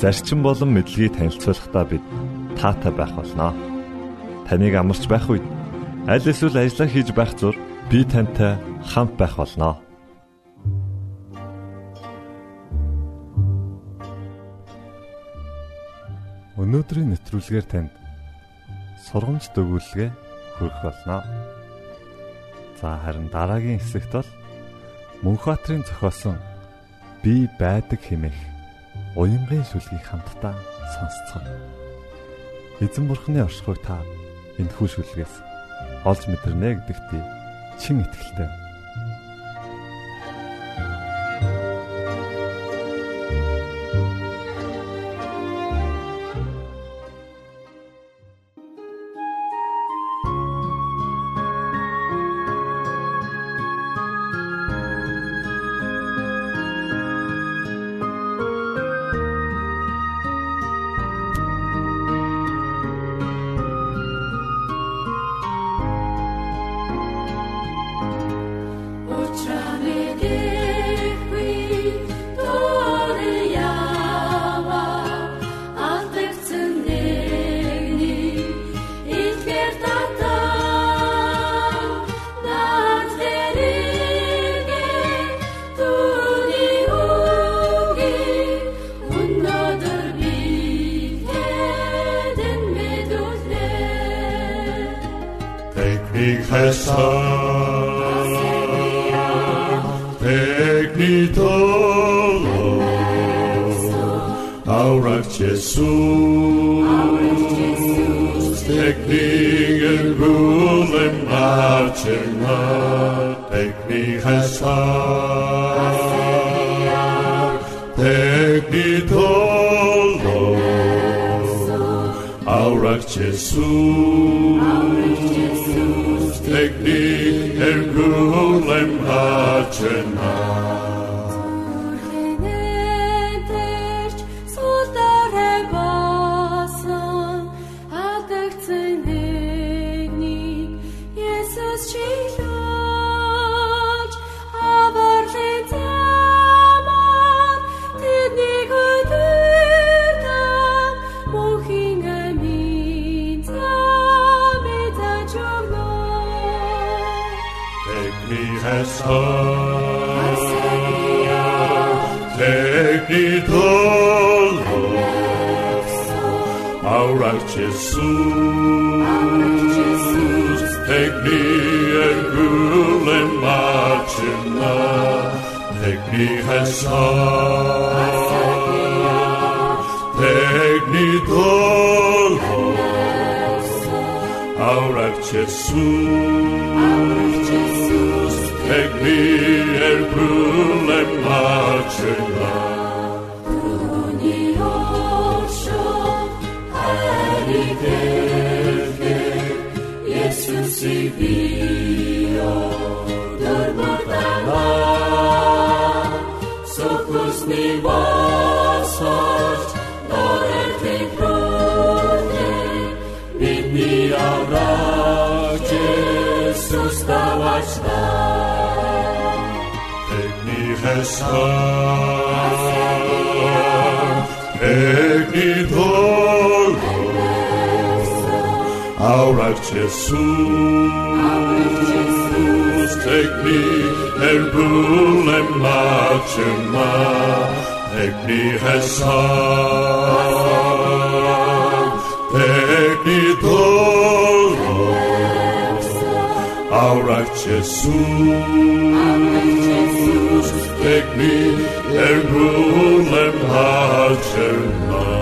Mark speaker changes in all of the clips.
Speaker 1: зарчим болон мэдлэгийг танилцуулахдаа бид таатай байх болноо. Таныг амарч байх үед аль эсвэл ажиллаа хийж байх зур би тантай хамт байх болноо. Өнөөдрийн нэвтрүүлгээр танд сургамж төгөөлгөө хүргэх болно. За харин дараагийн хэсэгт бол Мөнхбаатарын зохиосон би байдаг хэмээх уянгын шүлгийг хамтдаа сонсцгоо. Эзэн бурхны оршихуйг та энэхүү шүлгээс олж мэдэрнэ гэдэгт чин итгэлтэй.
Speaker 2: Take me to Sam, Pegnitolo, Aurat Jesus, Tegningen Rulen Marchen, Tegni Hasam, Pegnitolo, Aurat Jesus. Królem naczelna. Jesús, take me en gulen machina, take me Jesús, take me dolor, ahora Jesús, take me en gulen machina. miłosierz do wielkiej Lord, take me,
Speaker 3: Jezus dałaś nam. Pygni Heszar, pygni Drogo, Awracie Jezus
Speaker 2: take me, tekni her Take me, tekni Take me, doro Our Jesus tekni her bulem matema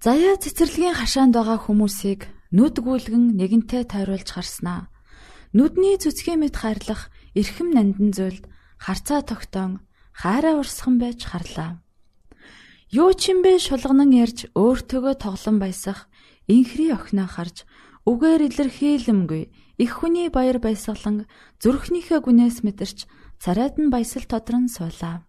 Speaker 4: Заяа цэцэрлэгийн хашаанд байгаа хүмүүсийг нүд гүйлгэн нэгэнтээ тойруулж харснаа. Нүдний зүцгийн мэд хайрлах эрхэм нандин зүйлд харцаа тогтоон хайраа урсхан байж харлаа. Юу ч юм бэ шулганан ярьж өөртөөгөө тоглон баясах инхри охиноо харж үгээр илэрхийлэмгүй их хүний баяр баясгалан зүрхнийхээ гүнээс мэдэрч царайд нь баясал тодрон суулаа.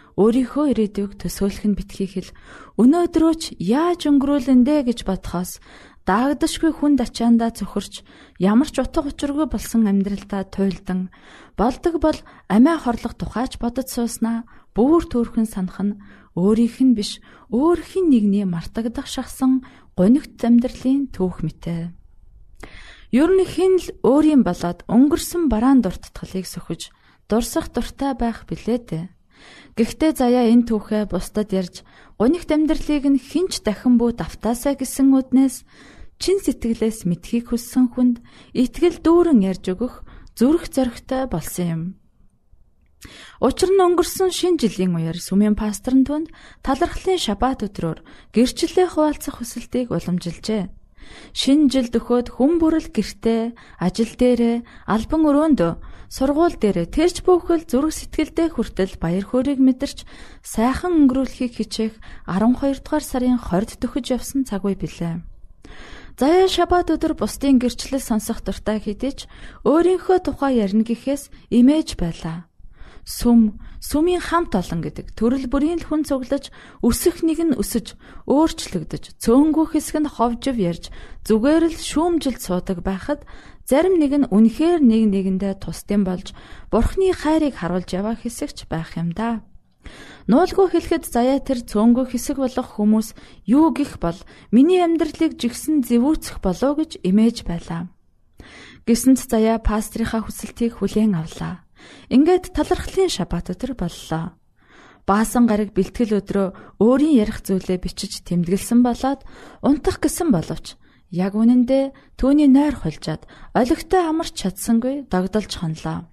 Speaker 4: өөрийнхөө ирээдүйг төсөөлөх нь битгий хэл өнөөдрөө ч яаж өнгөрүүлэндэ гэж бодхоос даагдашгүй хүнд ачаандаа цөхөрч ямар ч утга учиргүй болсон амьдралдаа туйлдан болдог бол амиа хорлох тухайч бодож сууснаа бүр төөрхөн санах нь өөрийнх нь биш өөр хин нэгний мартагдах шахсан гонигт амьдралын түүх мэтэ. Ер нь хин л өөрийн болоод өнгөрсөн бараан дуртатгалыг сөхөж дурсах дуртай байх билээ дээ. Гэхдээ заяа энэ түүхээ бусдад ярьж гонигт амьдралыг нь хинч дахин бүү давтаасаа гэсэн үднээс чин сэтгэлээс мэдхийг хүссэн хүнд итгэл дүүрэн ярьж өгөх зүрх зоригтой болсон юм. Учир нь өнгөрсөн шин жилийн үеэр сүмийн пасторн түнд талархлын шабат өдрөөр гэрчлэлээ хуваалцах хүсэлтийг уламжилжээ. Шинэ жил дөхөөд хүн бүрэл гэртээ, ажил дээрээ, албан өрөөндөө, сургууль дээрээ тэрч бүхэл зүрх сэтгэлдээ хүртэл баяр хөөргийг мэдэрч сайхан өнгөрүүлэхийг хичээх 12 дугаар сарын 20-д төхөж явсан цаг үе билээ. Заяа шабат өдөр бусдын гэрчлэл сонсох дуртай хэдиж өөрийнхөө тухай ярина гэхээс имэж байлаа сүм, сүмийн хамт олон гэдэг төрөл бүрийн л хүн цуглаж, өсөх нэг нь өсөж, өөрчлөгдөж, цөөнгөө хэсэг нь ховжив ярьж, зүгээр л шүүмжилд суудаг байхад зарим нэг нь үнэхээр нэг нэгэндээ тусдим болж, бурхны хайрыг харуулж яваа хэсэгч байх юм да. Нуулгүй хэлэхэд заяа тэр цөөнгөө хэсэг болох хүмүүс юу гих бол миний амьдралыг жигсэн зэвүүцэх болоо гэж имэж байлаа. Гисэнт заяа пастрийнхаа хүсэлтийг хүлээн авлаа. Ингээд талархлын шабат өдөр боллоо. Баасан гараг бэлтгэл өдрөө өөрийн ярих зүйлээ бичиж тэмдэглэсэн болоод унтах гэсэн боловч яг үнэндээ түүний нойр хулжаад олигтой амарч чадсангүй догдолж хонлоо.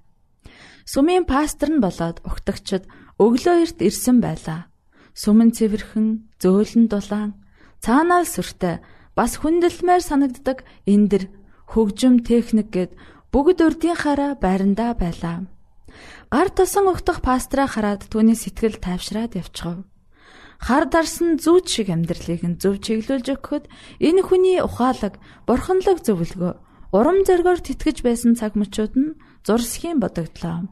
Speaker 4: Сүмийн пастор нь болоод угтагчд өглөө эрт ирсэн байлаа. Сүмэн цэвэрхэн, зөөлөн дулаан, цаанаа сүртэй бас хүндэлмээр санагддаг эндэр хөгжим техник гэд бүгд урдийнхаараа байрандаа байлаа. Гар тосон угтах пастраа хараад түүний сэтгэл тайвшраад явчихав. Хар дарсан зүүд шиг амьдралыг нь зөв чиглүүлж өгөхөд энэ хүний ухаалаг, бурханлаг зөвлөгөө, урам зоригоор тэтгэж байсан цаг мөчүүд нь зурсхийн бодогдлоо.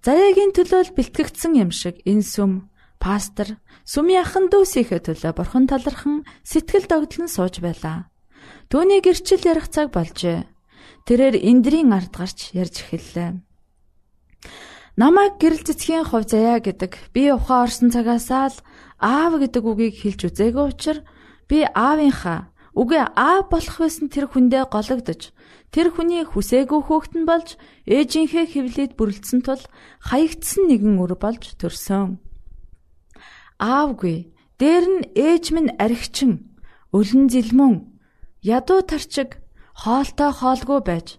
Speaker 4: Заяагийн төлөөл бэлтгэгдсэн юм шиг энэ сүм пастор сүмийн ахан дүүсийнхээ төлөө бурхан талархан сэтгэл догдлон сууж байлаа. Түүний гэрчил ярих цаг болжээ. Тэрээр эндрийн ард гарч ярьж эхэллээ. Намайг гэрэл цэцгийн хувь заяа гэдэг би ухаан орсон цагаасаа л аав гэдэг үгийг хэлж үзээгүй учраас би аавынхаа үгээ аав болох байсан тэр хүндээ гологдож тэр хүний хүсээгүй хөөхт нь болж ээжийнхээ хөвлөд бүрлдсэн тул хаягдсан нэгэн өр болж төрсөн. Аавгүй дээр нь ээж минь архичин өлөн зилмөн ядуу тарчиг хоолтой хоолгүй байж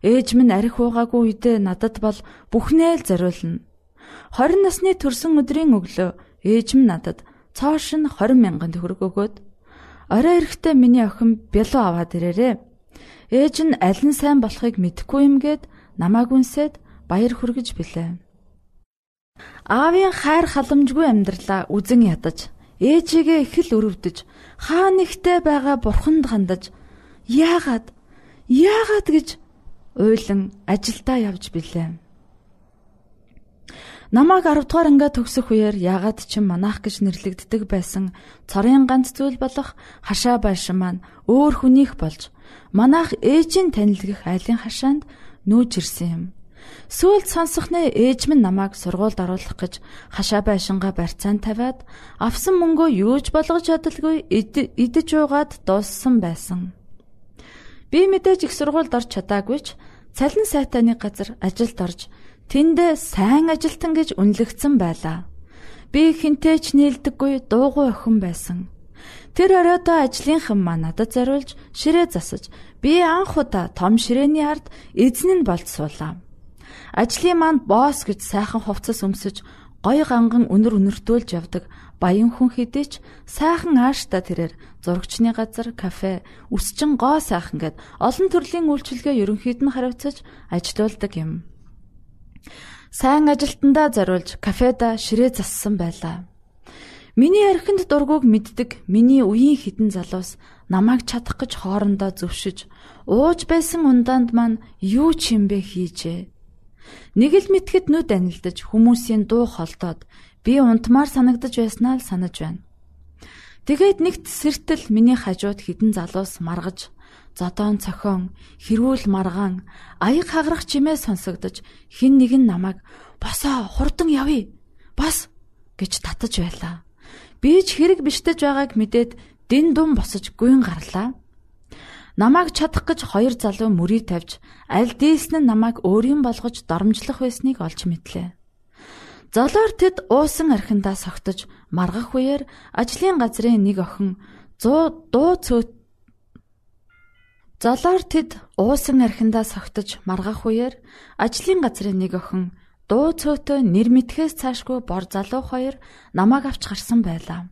Speaker 4: Ээж минь арх уугаагүй үедээ надад бол бүхнээ л зориулна. 20 насны төрсөн өдрийн өглөө ээж минь надад цоошин 20 мянган төгрөг өгөөд орой эрэхтээ миний охин бялуу аваад ирээрээ. Ээж нь аль нь сайн болохыг мэдэхгүй юмгээд намааг үнсээд баяр хүргэж билээ. Аавын хайр халамжгүй амьдралаа үзен ядаж, ээжигээ их л өрөвдөж, хаа нэгтэй байгаа бурханд хандаж, яагаад яагаад гэж уйлан ажилдаа явж билээ. Намааг 10 дугаар ангиа төгсөх үеэр ягаад ч манах гэж нэрлэгддэг байсан цорын ганц зүйл болох хашаа байшин маань өөр хүнийх болж манах ээжийн танилгах айлын хашаанд нүүж ирсэн юм. Сүүлд сонсохны ээж минь намайг сургуульд оруулах гэж хашаа байшингаа барьцаанд тавиад авсан мөнгөө юуж болгож чадалгүй идэж уугаад дууссан байсан. Би мэдээж их сургуульд орч чадаагүй ч цалин сайтаны газар ажилд орж тэнд сайн ажилтан гэж үнэлэгдсэн байлаа. Би хинтэй ч нийлдэггүй дуугүй охин байсан. Тэр оройдоо ажлынхан маа надад зориулж ширээ засаж би анх удаа том ширээний ард эзэн нь болж суулаа. Ажлын манд босс гэж сайхан хувцас өмсөж гой ганган өнөр өнөртүүлж явдаг баян хүн хэдий ч сайхан аашта тэрээр зурагчны газар, кафе, үсчин гоо сайхан гэд олон төрлийн үйлчилгээ ерөнхийд нь хариуцаж ажилуулдаг юм. Сайн ажилтандаа зориулж кафеда ширээ зассан байлаа. Миний архинд дургуг мэддэг миний үеийн хідэн залуус намайг чадах гэж хоорондоо зөвшөж ууж байсан ундаанд маань юу ч юм бэ хийжээ. Нэг л мэтгэд нүд анилдаж хүмүүсийн дуу холдоод би унтмаар санагдаж байснаа л санаж байна. Тэгээд нэгт сэртэл миний хажууд хідэн залуус маргаж зодоон цохон хэрүүл маргаан аяг хагарах чимээ сонсогдож хин нэг нь намайг босоо хурдан явъя бас гэж татаж байлаа. Би ч хэрэг биштэж байгааг мэдээд дин дум босож гүйн гарлаа. Намайг чадах гэж хоёр залуу мөрий тавьж аль дээсэн нь намайг өөрийн болгож доромжлох байсныг олж мэдлээ. Золоор тэд уусан архиндаа согтож маргах үеэр ажлын газрын нэг охин 100 дуу цөөт Золоор тэд уусан архиндаа согтож маргах үеэр ажлын газрын нэг охин дуу цөөтөө нэр мэдхээс цаашгүй бор залуу хоёр намайг авч гарсан байлаа.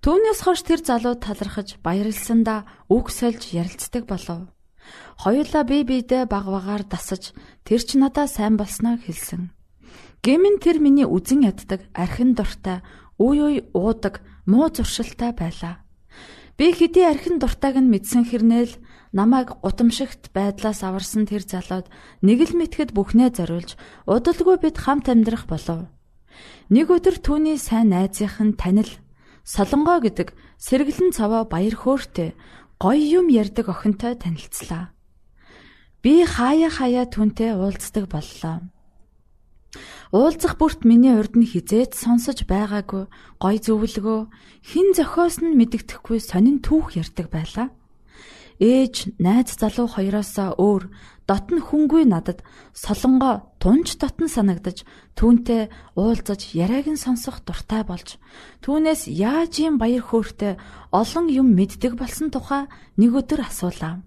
Speaker 4: Түүнээс хойш тэр залуу талархаж баярлсандаа үг сольж ярилцдаг болов. Хоёулаа бие биедээ баг багаар дасаж тэр ч надаа сайн болсноо хэлсэн. Гэмэн тэр миний үзен яддаг, архин дуртай, үе үе уудаг, муу зуршилтай байлаа. Би хэдий архин дуртайг нь мэдсэн хэрнээл намайг гутамшигт байдлаас аварсан тэр залууд нэг л мэтгэд бүхнээ зориулж удалгүй бид хамт амьдрах болов. Нэг өдөр түүний сайн найзынх нь танил Солонгоо гэдэг сэргэлэн цаваа баяр хөөртэй гоё юм ярддаг охинтой танилцлаа. Би хаяа хаяа түнтэй уулздаг боллоо. Уулзах бүрт миний урд нь хизээд сонсож байгаагүй гой зөвлөгөө хин зохиос нь мэддэхгүй сонин түүх ярьдаг байлаа. Ээж найз залуу хоёроосоо өөр дотн хүнгүй надад солонгоо тунч дотн санагдаж түүнтэй уулзаж яриаг нь сонсох дуртай болж түүнээс яаж юм баяр хөөртэй олон юм мэддэг болсон тухай нэг өдөр асуулаа.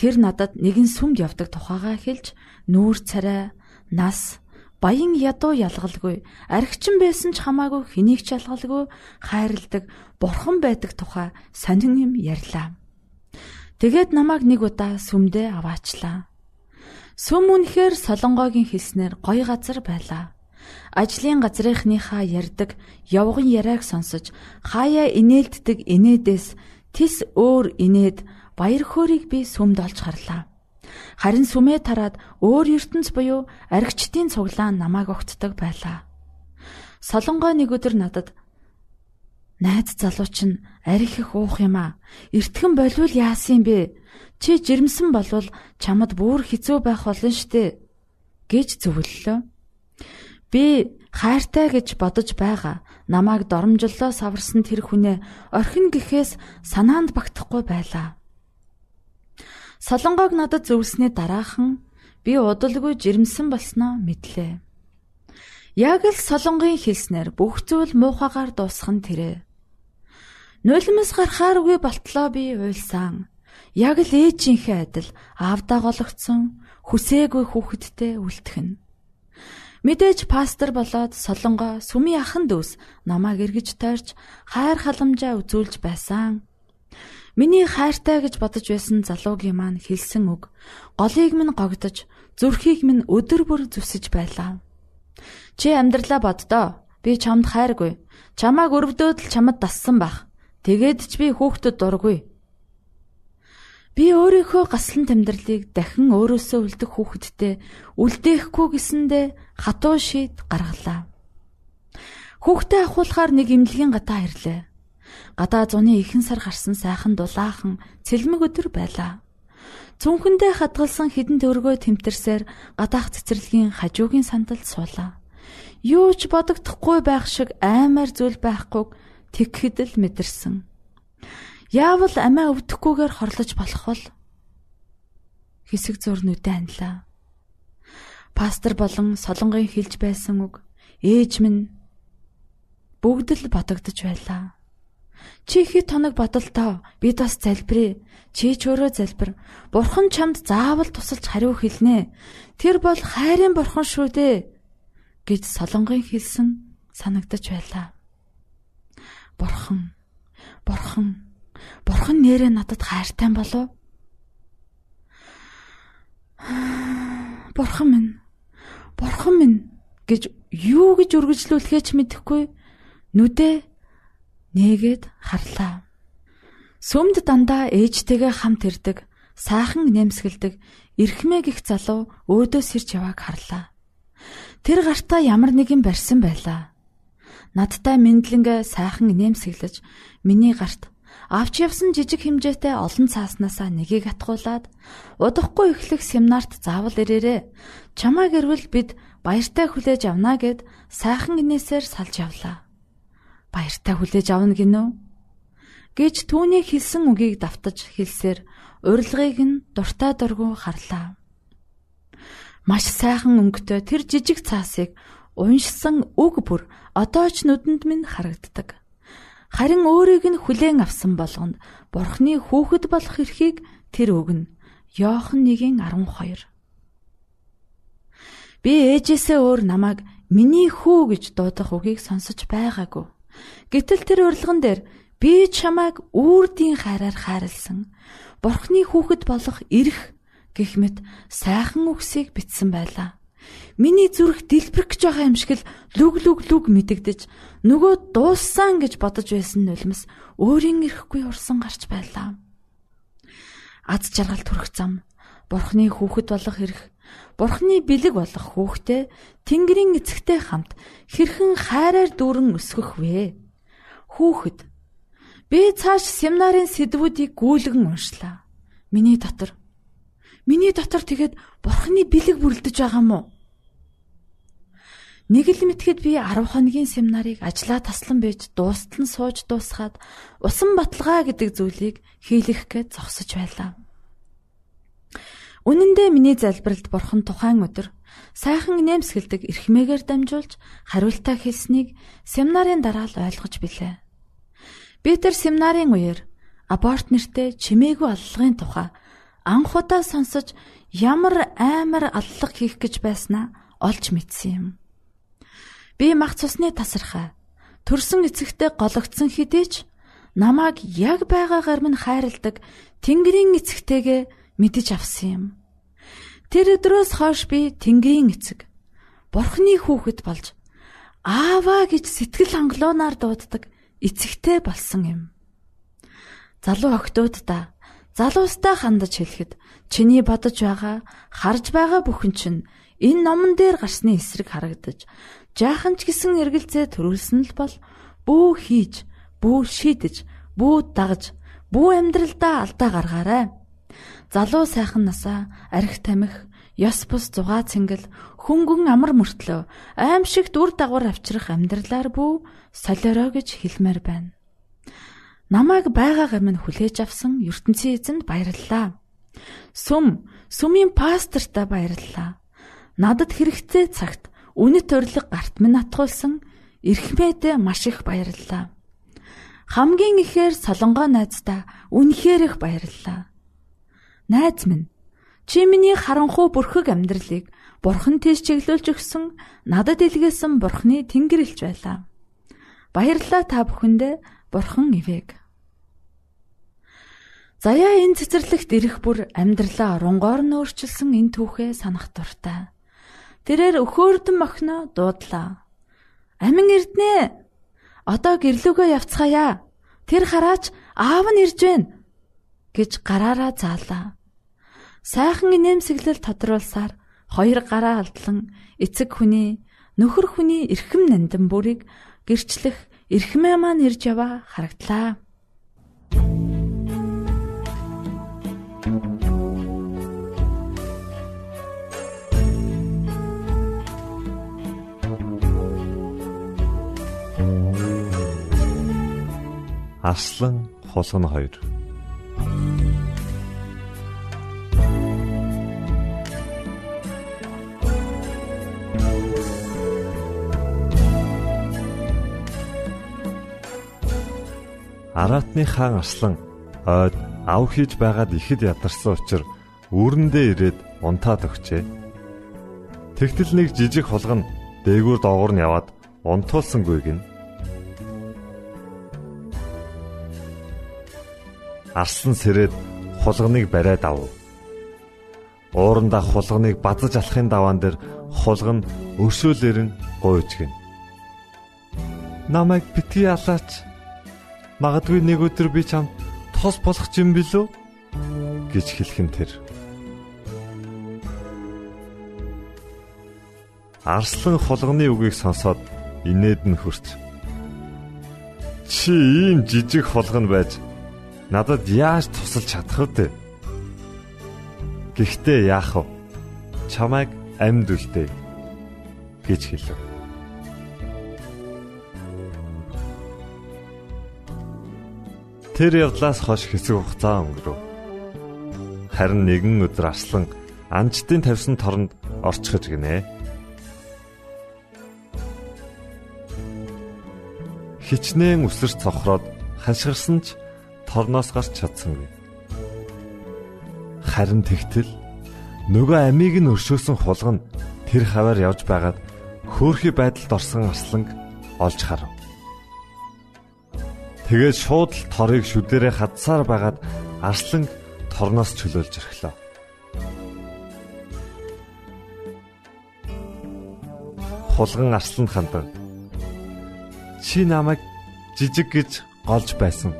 Speaker 4: Тэр надад нэгэн сүмд явдаг тухайгаа хэлж нүүр царай, нас баян ядуу ялгалгүй архичин байсан ч хамаагүй хэнийг ч ялгалгүй хайрладаг бурхан байдаг тухай сонин юм ярьлаа. Тэгээд намайг нэг удаа сүмдээ аваачлаа. Сүм үнэхээр солонгогийн хэлснээр гоё газар байлаа. Ажлын газрынхныхаа ярддаг явган яриаг сонсож хаяа инээлддэг инээдээс тис өөр инээд баяр хөөргийг би сүмд олж харлаа. Харин сүмээ тараад өөр ертөнц буюу аригчдын цуглаан намайг огтдаг байлаа. Солонгой нэг өдөр надад найз залуу чинь арих их уух юм аа. Эртхэн болвол яасан бэ? Чи жирэмсэн болвол чамд бүр хэцүү байх болно штэ гэж зөвлөлөө. Би хайртай гэж бодож байгаа. Намайг доромжллоо саварсан тэр хүнээ орхин гэхээс санаанд багтахгүй байлаа. Солонгойг надад зөвлснээ дараахан би удалгүй жирэмсэн болсноо мэдлээ. Яг л солонгын хэлснээр бүх зүйл муухагаар дуусах нь тэрэ. Нулимс гарахаар үгүй болтлоо би уйлсан. Яг л ээжийнхээ адил аавдаа гологцсон хүсээгүй хүүхэдтэй үлтгэн. Мэдээж пастор болоод солонгоо сүмийн ахан дүүс намайг эргэж тойрч хайр халамжаа үзүүлж байсан. Миний хайртай гэж бодож байсан залуугийн маань хэлсэн үг голыг минь гогдож зүрхийг минь өдөр бүр зүсэж байлаа. Чи амьдралаа боддоо. Би чамд хайргүй. Чамааг өрөвдөөд л чамд дассан бах. Тэгээд ч би хүүхдэд дургүй. Би өөрийнхөө гаслан тэмдэрлийг дахин өөрөөсөө үлдэх хүүхэдтэй үлдээхгүй гэсэндээ хатуу шийд гаргалаа. Хүүхдээ ахуулахаар нэг имлэгийн гадаа ирлээ. Гадаа зуны ихэнх сар гарсан сайхан дулаахан цэлмэг өдөр байлаа. Цүнхэндээ хадгалсан хідэн төгрөгөө тэмтэрсээр гадаах цэцэрлэгийн хажуугийн сандалд суулаа. Юу ч бодогдохгүй байх шиг аймаар зүйл байхгүйг тэгхэд л мэдэрсэн. Яавал амиа өвдөхгүйгээр хорлож болох бол хэсэг зурнуудаа анлаа. Пастор болон солонгын хэлж байсан үг ээж минь бүгд л бодогдож байлаа. Чи ихэд тоног бодолтоо бид бас залбирая. Чи ч өөрөө залбир. Бурхан чамд заавал тусалж хариу хэлнэ. Тэр бол хайрын бурхан шүү дээ гэж солонгын хэлсэн санагдаж байлаа. Бурхан. Бурхан. Бурхан нэрээ надад хайртай болов? Бурхан минь. Бурхан минь гэж юу гэж үргэлжлүүлэхээ ч мэдэхгүй нүдээ нээгээд харлаа. Сүмд дандаа ээжтэйгээ хамт ирдэг, сайхан нэмсгэлдэг, эрхмээ гих залуу өөдөөс ирж явааг харлаа. Тэр гартаа ямар нэгэн барьсан байлаа. Надтай мэдлэнгээ сайхан нэмсгэлж миний гарт авч явсан жижиг хэмжээтэй олон цааснасаа нэгийг атгуулад удахгүй эхлэх семинарт заавал ирээрээ. Чамайг ирвэл бид баяртай хүлээж авна гэд сайхан инээсээр салж явлаа баяртай хүлээж авна гинөө гэж түүний хэлсэн үгийг давтаж хэлсээр урилгыг нь дуртай дургу харлаа. Маш сайхан өнгөтэй тэр жижиг цаасыг уншсан үг бүр одоо ч нүдэнд минь харагддаг. Харин өөрийг нь хүлээн авсан болгонд Бурхны хүүхэд болох эрхийг тэр өгнө. Йохан 1:12 Би ээжээсээ өөр намайг миний хүү гэж дуудах үгийг сонсож байгаагүй. Гэтэл тэр урилган дээр би чамайг үрдийн хайраар хайрлсан. Бурхны хүүхэд болох эрх гэх мэт сайхан үгсийг бичсэн байлаа. Миний зүрх дэлбэрэх гэж байгаа юм шиг л лүг лүг лүг мэдэгдэж нөгөө дууссан гэж бодож байсан нулимс өөрийн эрэхгүй урсан гарч байлаа. Аз жаргал төрөх зам Бурхны хүүхэд болох эрх Бурхны бэлэг болох хүүхдээ Тэнгэрийн эцэгтэй хамт хэрхэн хайраар дүүрэн өсгөх вэ? Хүүхэд би цааш семинарын сэдвүүдийг гүйлгэн уншлаа. Миний дотор Миний дотор тэгээд бурхны бэлэг бүрлдэж байгаа мó. Нэг л мэтгэд би 10 хоногийн семинарыг ажлаа таслан байж дуустал нь сууж дуусгаад усан баталгаа гэдэг зүйлийг хийлгэх гээд зогсож байлаа. Үнэн дээр миний залбиралд бурхан тухайн өдөр сайхан нэмсгэлдэг эрхмээгээр дамжуулж хариултаа хэлснийг семинарын дараа л ойлгож билээ. Би тэр семинарын үеэр аборт нэртэй чимээгүй аллагын тухай анх удаа сонсож ямар аймар аллах хийх гэж байснаа олж мэдсэн юм. Би мах цусны тасархай төрсөн эцэгтэй гологдсон хэдий ч намайг яг байгаагаар минь хайрладаг Тэнгэрийн эцэгтэйгээ мэдэж авсан юм. Тэр өдрөөс хойш би Тэнгэрийн эцэг Бурхны хүүхэд болж ааваа гэж сэтгэл хангалуунаар дууддаг эцэгтэй болсон юм. Залуу охтуудаа залуустай хандаж хэлэхэд чиний бодож байгаа харж байгаа бүхэн чинь энэ номон дээр гарсны эсрэг харагдаж жаахан ч гэсэн эргэлзээ төрүүлсэн л бол бүү хийж бүү шийдэж бүү дагж бүү амьдралдаа алдаа гаргаарай. Залуу сайхан насаа арх тамхи ёс бус зугаа цэнгэл хөнгөн амар мөртлөө аимшиг дүр дагавар авчрах амьдралаар бүү солиороо гэж хэлмээр байна. Намайг байгаагаар минь хүлээж авсан ертөнцийн эзэнд баярлалаа. Сүм, сүмийн пасторта баярлалаа. Надад хэрэгтэй цагт үнэт урилга гарт минь атгуулсан эрхмээдээ маш их баярлалаа. Хамгийн ихээр солонгоо найздаа үнэхээр их баярлалаа. Найз минь Чи миний харанхуй бүрхэг амьдралыг бурхан тийш чиглүүлж өгсөн надад илгээсэн бурханы тэнгэрлж байлаа. Баярлалаа та бүхэндээ бурхан ивэг. Заяа энэ цэцэрлэгт ирэх бүр амьдралаа рунгоор нь өөрчилсөн энэ түүхээ санах дуртай. Тэрээр өхөөрдөн мохно дуудлаа. Амин эрднэ. Одоо гэрлүүгөө явцгаая. Тэр хараач аав нь ирж байна гэж гараараа заалаа. Сайхан инээмсэглэл тодруулсаар хоёр гараа алдлан эцэг хүний нөхөр хүний эрхэм нандин бүрийг гэрчлэх эрхмээ маань ирж яваа харагдлаа.
Speaker 1: Аслан хулгана хоёр. Аратны хаан Аслан ойд ав хийж байгаад ихэд ядарсан учраас үүрэндээ ирээд унтаад өгчээ. Тэгтэл нэг жижиг хулгана дээгүүр доогуур нь яваад унтуулсангүй гин. Арслан сэрээд хулганыг бариад ав. Уурандаа хулганыг базаж алахын даваан дээр хулган өршөөлөрн гуйж гин. Намайг битгий алаач. Магадгүй нэг өдөр би чам тос болох юм билүү гэж хэлхэн тэр. Арслан хулганы үгийг сонсоод инээд нь хөрч. Чи ийм жижиг хулган байж надад яаж тусалж чадах вэ? Гэхдээ яах вэ? Чамайг амьд үлдээ гэж хэлв. Тэр явдлаас хойш хэсэг хугацаа өнгөрөв. Харин нэгэн өдөр арслан анчтын тавьсан торонд орчихж гинэ. Хичнээн өсөрч цохроод хашгирсан ч торноос гарч чадсангүй. Харин тэгтэл нөгөө амийг нь өршөөсөн хулгана тэр хаваар явж байгаад хөөхий байдалд орсон арсланг олж харав. Тэгээд шууд л торыг шүдэрээ хадсаар байгаад арслан торноос чөлөөлж өрхлөө. Хулган арсланд хандан чи намайг жижиг гэж голж байсан.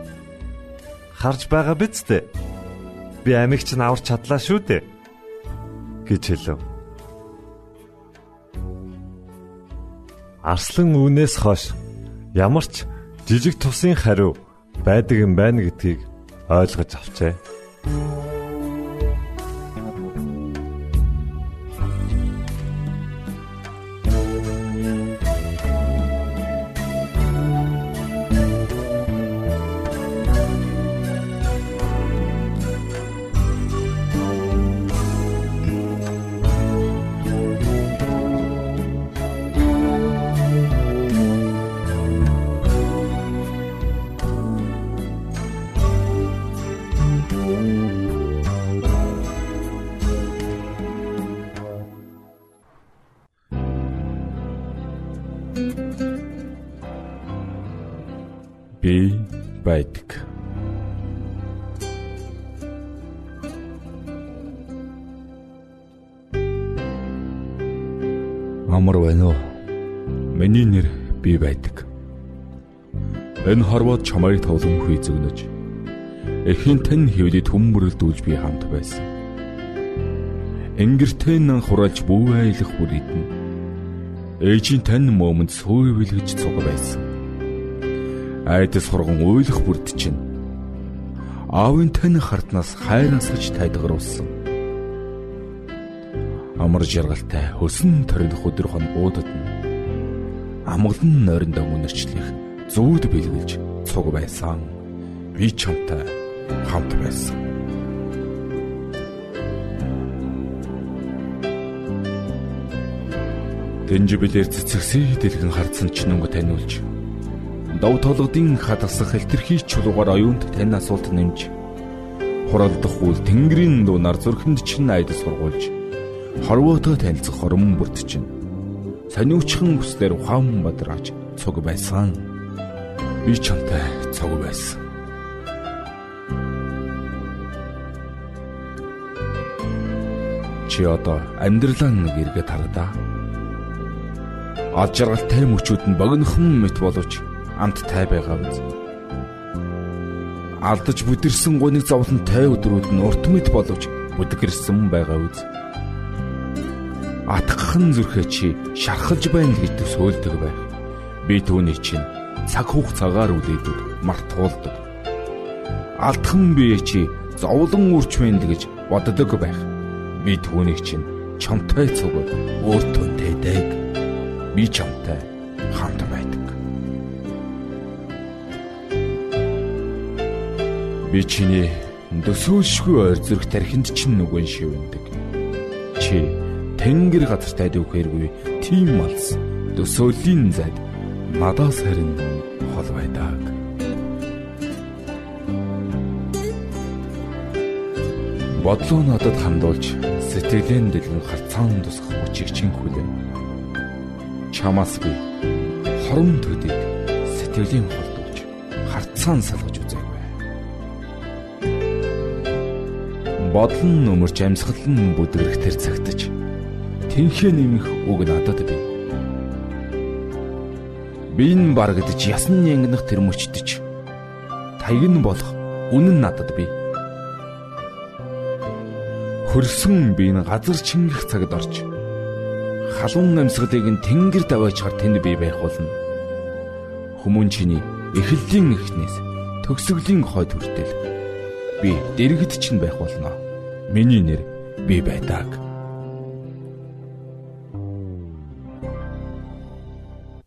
Speaker 1: Харж байгаа биз дээ. Би амиг чинь аварч чадлаа шүү дээ гэж хэлв. Арслан үүнээс хойш ямар ч жижиг тусын хариу байдаг юм байна гэдгийг ойлгож авчээ.
Speaker 2: Амар байна уу? Миний нэр би байдаг. Энэ хорвоод чамайг тоглон хүй зөгнөж. Эхийн тань хөвдөд хүмүүрэлдүүлж би хамт байсан. Ингэртэн хураалж бүү айлах бүр идэн. Ээжийн тань момонд сүйвэлгэж цуг байсан айдас хурган уйлах бүрд чинь аавын тань хартнаас хайрансаж тайдгаруулсан амар жаргалтай хөсөн торих өдөр хон уудад нь. Амгалан нойрондоо үнэрчлэх зүүд бэлгэлж цуг байсан. Би чамтай хамт байсан. Дэнжибэлэр цэцэгсээ дэлгэн хардсан ч нүнг таниулж дов толгодын хадгалсах хэлтэрхий чулуугаар оюунд тань асуулт нэмж. Хуралдах үл тэнгэрийн дунаар зүрхэнд чин айдас сургуулж хорвоотой танилцах хорон бүрт чин сониучхан бүслэр ухаан бадраач цуг байсан би чамтай цуг байсан чи одоо амьдралаа нэг эргээд харадаа ад жаргалтай мөчүүд нь богинохон мэт боловч амт тай байгаа биз. Алдаж бүдэрсэн гуниг зовлон тай өдрүүд нь урт мэд боловч бүдгэрсэн байгаа үз. Атгахан зүрхээ чи шархалж байна гэж төсөөлдөг байх. Би түүний чинь цаг хугацаагаар үлээдэг, мартуулдаг. Алдхан бие чи зовлон үрч байна гэж боддог байх. Би түүнийг чинь чамтай цуг өөртөө тэдэг. Би чамтай хамт байдаг. Би чиний дөсөөлшгүй ойр зүрх тархинд чинь нүгэн шивэндэг. Чи тэнгэр газар тайдаг хэргүй тийм малс дөсөөлийн зайд надаас харин хол байдаг. Бодлоо надад хандуулж сэтгэлийн дэлгэн харцаан тусах хүчийг чинь хүлээн. Чамаас би хорон төдийг сэтгэлийн холдуулж харцаан салгаж үзээгүй. Бодлон нөмөрч амьсгал нь бүдгэрх тэр цагтаж тэнхээ нэмэх үг надад бий. Бин барагдж ясн янгнах тэр мөчтөж таяг нь болох үнэн надад бий хөрсөн би энэ газар чингэх цагт орж халуун амьсгалыг нь тэнгэр даваач хар тэнд би байх болно. Хүмүүн чиний эхлэлийн эхнээс төгсгөлийн хойд хүртэл би дэрэгд чинь байх болно. Миний нэр би байдаг.